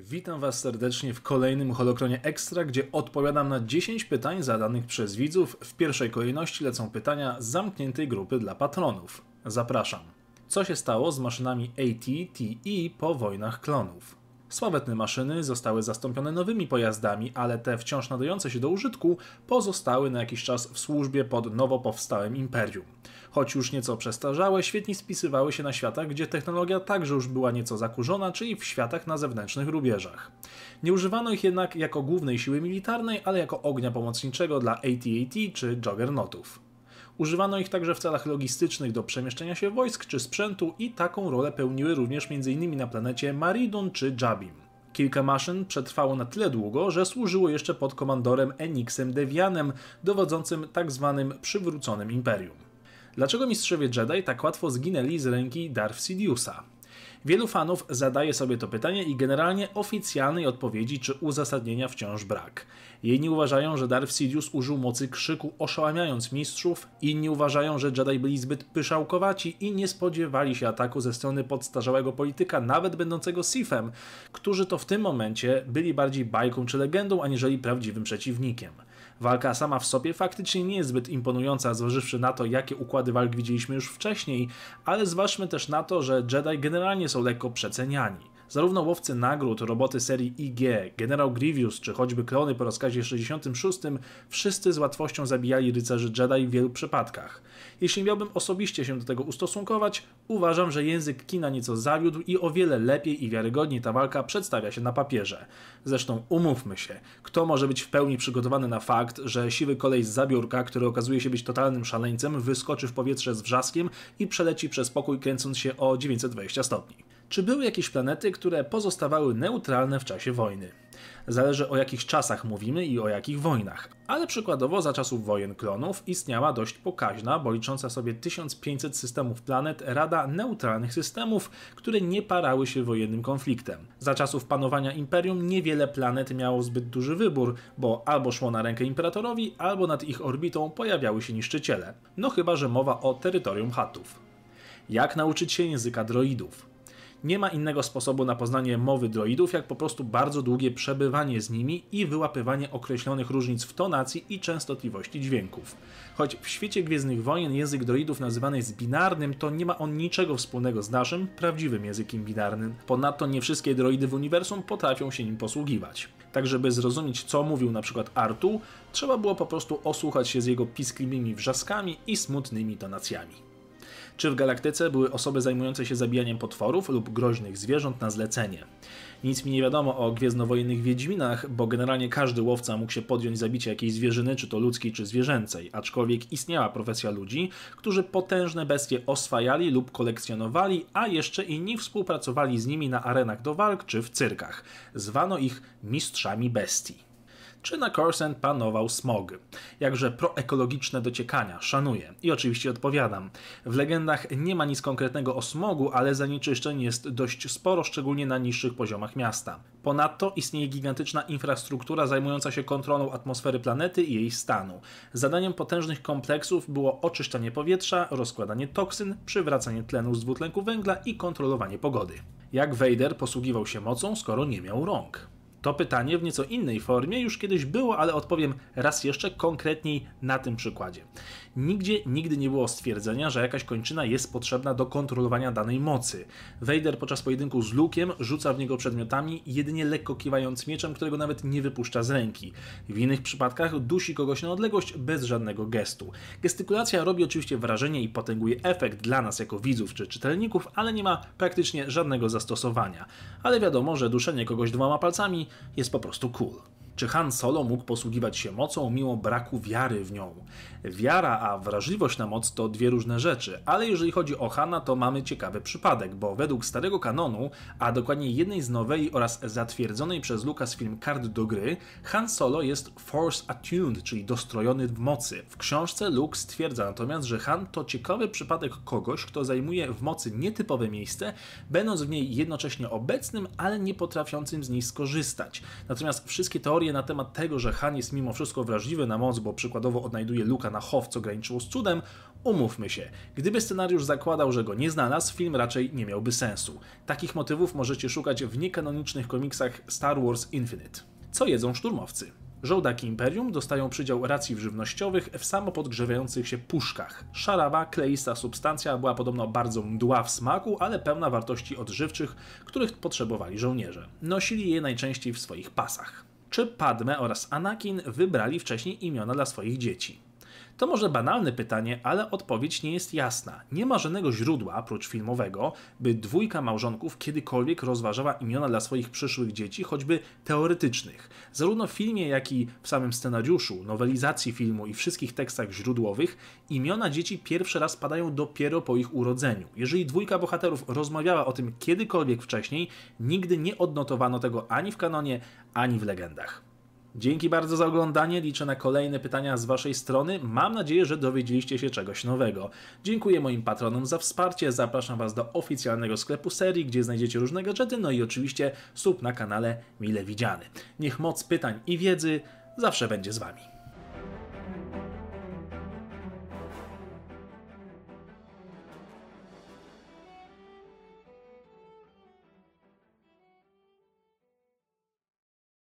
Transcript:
Witam Was serdecznie w kolejnym Holokronie Extra, gdzie odpowiadam na 10 pytań zadanych przez widzów. W pierwszej kolejności lecą pytania z zamkniętej grupy dla patronów. Zapraszam. Co się stało z maszynami AT-TE po wojnach klonów? Sławetne maszyny zostały zastąpione nowymi pojazdami, ale te wciąż nadające się do użytku pozostały na jakiś czas w służbie pod nowo powstałym imperium. Choć już nieco przestarzałe, świetnie spisywały się na światach, gdzie technologia także już była nieco zakurzona, czyli w światach na zewnętrznych rubieżach. Nie używano ich jednak jako głównej siły militarnej, ale jako ognia pomocniczego dla AT-AT czy Juggernautów. Używano ich także w celach logistycznych do przemieszczenia się wojsk czy sprzętu i taką rolę pełniły również m.in. na planecie Maridun czy Jabim. Kilka maszyn przetrwało na tyle długo, że służyło jeszcze pod komandorem Enixem Devianem, dowodzącym tzw. Tak przywróconym imperium. Dlaczego mistrzowie Jedi tak łatwo zginęli z ręki Darth Sidious'a? Wielu fanów zadaje sobie to pytanie i generalnie oficjalnej odpowiedzi czy uzasadnienia wciąż brak. Jedni uważają, że Darth Sidious użył mocy krzyku oszałamiając mistrzów, inni uważają, że Jedi byli zbyt pyszałkowaci i nie spodziewali się ataku ze strony podstarzałego polityka, nawet będącego Sithem, którzy to w tym momencie byli bardziej bajką czy legendą, aniżeli prawdziwym przeciwnikiem. Walka sama w sobie faktycznie nie jest zbyt imponująca, zważywszy na to, jakie układy walk widzieliśmy już wcześniej, ale zważmy też na to, że Jedi generalnie są lekko przeceniani. Zarówno łowcy nagród, roboty serii IG, generał Grievous czy choćby klony po rozkazie 66, wszyscy z łatwością zabijali rycerzy Jedi w wielu przypadkach. Jeśli miałbym osobiście się do tego ustosunkować, uważam, że język kina nieco zawiódł i o wiele lepiej i wiarygodniej ta walka przedstawia się na papierze. Zresztą umówmy się, kto może być w pełni przygotowany na fakt, że siwy kolej z zabiórka, który okazuje się być totalnym szaleńcem, wyskoczy w powietrze z wrzaskiem i przeleci przez pokój kręcąc się o 920 stopni. Czy były jakieś planety, które pozostawały neutralne w czasie wojny? Zależy o jakich czasach mówimy i o jakich wojnach. Ale przykładowo za czasów wojen klonów istniała dość pokaźna, bo licząca sobie 1500 systemów planet Rada Neutralnych Systemów, które nie parały się wojennym konfliktem. Za czasów panowania Imperium niewiele planet miało zbyt duży wybór, bo albo szło na rękę Imperatorowi, albo nad ich orbitą pojawiały się niszczyciele. No chyba, że mowa o terytorium Hatów. Jak nauczyć się języka droidów? Nie ma innego sposobu na poznanie mowy droidów, jak po prostu bardzo długie przebywanie z nimi i wyłapywanie określonych różnic w tonacji i częstotliwości dźwięków. Choć w świecie Gwiezdnych Wojen język droidów nazywany jest binarnym, to nie ma on niczego wspólnego z naszym, prawdziwym językiem binarnym. Ponadto nie wszystkie droidy w uniwersum potrafią się nim posługiwać. Tak, żeby zrozumieć, co mówił na przykład Artu, trzeba było po prostu osłuchać się z jego pisklimiemi wrzaskami i smutnymi tonacjami. Czy w galaktyce były osoby zajmujące się zabijaniem potworów lub groźnych zwierząt na zlecenie? Nic mi nie wiadomo o gwiezdnowojennych wiedźminach, bo generalnie każdy łowca mógł się podjąć zabicie jakiejś zwierzyny, czy to ludzkiej, czy zwierzęcej, aczkolwiek istniała profesja ludzi, którzy potężne bestie oswajali lub kolekcjonowali, a jeszcze inni współpracowali z nimi na arenach do walk czy w cyrkach. Zwano ich mistrzami bestii czy na Coruscant panował smog. Jakże proekologiczne dociekania, szanuję. I oczywiście odpowiadam. W legendach nie ma nic konkretnego o smogu, ale zanieczyszczeń jest dość sporo, szczególnie na niższych poziomach miasta. Ponadto istnieje gigantyczna infrastruktura zajmująca się kontrolą atmosfery planety i jej stanu. Zadaniem potężnych kompleksów było oczyszczanie powietrza, rozkładanie toksyn, przywracanie tlenu z dwutlenku węgla i kontrolowanie pogody. Jak Vader posługiwał się mocą, skoro nie miał rąk? To pytanie w nieco innej formie już kiedyś było, ale odpowiem raz jeszcze konkretniej na tym przykładzie. Nigdzie nigdy nie było stwierdzenia, że jakaś kończyna jest potrzebna do kontrolowania danej mocy. Vader podczas pojedynku z Luke'em rzuca w niego przedmiotami, jedynie lekko kiwając mieczem, którego nawet nie wypuszcza z ręki. W innych przypadkach dusi kogoś na odległość bez żadnego gestu. Gestykulacja robi oczywiście wrażenie i potęguje efekt dla nas jako widzów czy czytelników, ale nie ma praktycznie żadnego zastosowania. Ale wiadomo, że duszenie kogoś dwoma palcami jest po prostu cool. Czy Han Solo mógł posługiwać się mocą mimo braku wiary w nią? Wiara a wrażliwość na moc to dwie różne rzeczy, ale jeżeli chodzi o Hana, to mamy ciekawy przypadek, bo według starego kanonu, a dokładnie jednej z nowej oraz zatwierdzonej przez Lucasfilm kart do gry, Han Solo jest Force Attuned, czyli dostrojony w mocy. W książce Luke stwierdza natomiast, że Han to ciekawy przypadek kogoś, kto zajmuje w mocy nietypowe miejsce, będąc w niej jednocześnie obecnym, ale nie potrafiącym z niej skorzystać. Natomiast wszystkie teorie na temat tego, że Han jest mimo wszystko wrażliwy na moc, bo przykładowo odnajduje Luka na chow, co graniczyło z cudem, umówmy się. Gdyby scenariusz zakładał, że go nie znalazł, film raczej nie miałby sensu. Takich motywów możecie szukać w niekanonicznych komiksach Star Wars Infinite. Co jedzą szturmowcy? Żołdaki Imperium dostają przydział racji żywnościowych w samopodgrzewających się puszkach. Szarawa, kleista substancja, była podobno bardzo mdła w smaku, ale pełna wartości odżywczych, których potrzebowali żołnierze. Nosili je najczęściej w swoich pasach. Czy Padme oraz Anakin wybrali wcześniej imiona dla swoich dzieci? To może banalne pytanie, ale odpowiedź nie jest jasna. Nie ma żadnego źródła, oprócz filmowego, by dwójka małżonków kiedykolwiek rozważała imiona dla swoich przyszłych dzieci, choćby teoretycznych. Zarówno w filmie, jak i w samym scenariuszu, nowelizacji filmu i wszystkich tekstach źródłowych, imiona dzieci pierwszy raz padają dopiero po ich urodzeniu. Jeżeli dwójka bohaterów rozmawiała o tym kiedykolwiek wcześniej, nigdy nie odnotowano tego ani w kanonie, ani w legendach. Dzięki bardzo za oglądanie. Liczę na kolejne pytania z Waszej strony. Mam nadzieję, że dowiedzieliście się czegoś nowego. Dziękuję moim patronom za wsparcie. Zapraszam Was do oficjalnego sklepu serii, gdzie znajdziecie różne gadżety, no i oczywiście sub na kanale mile widziany. Niech moc pytań i wiedzy zawsze będzie z Wami.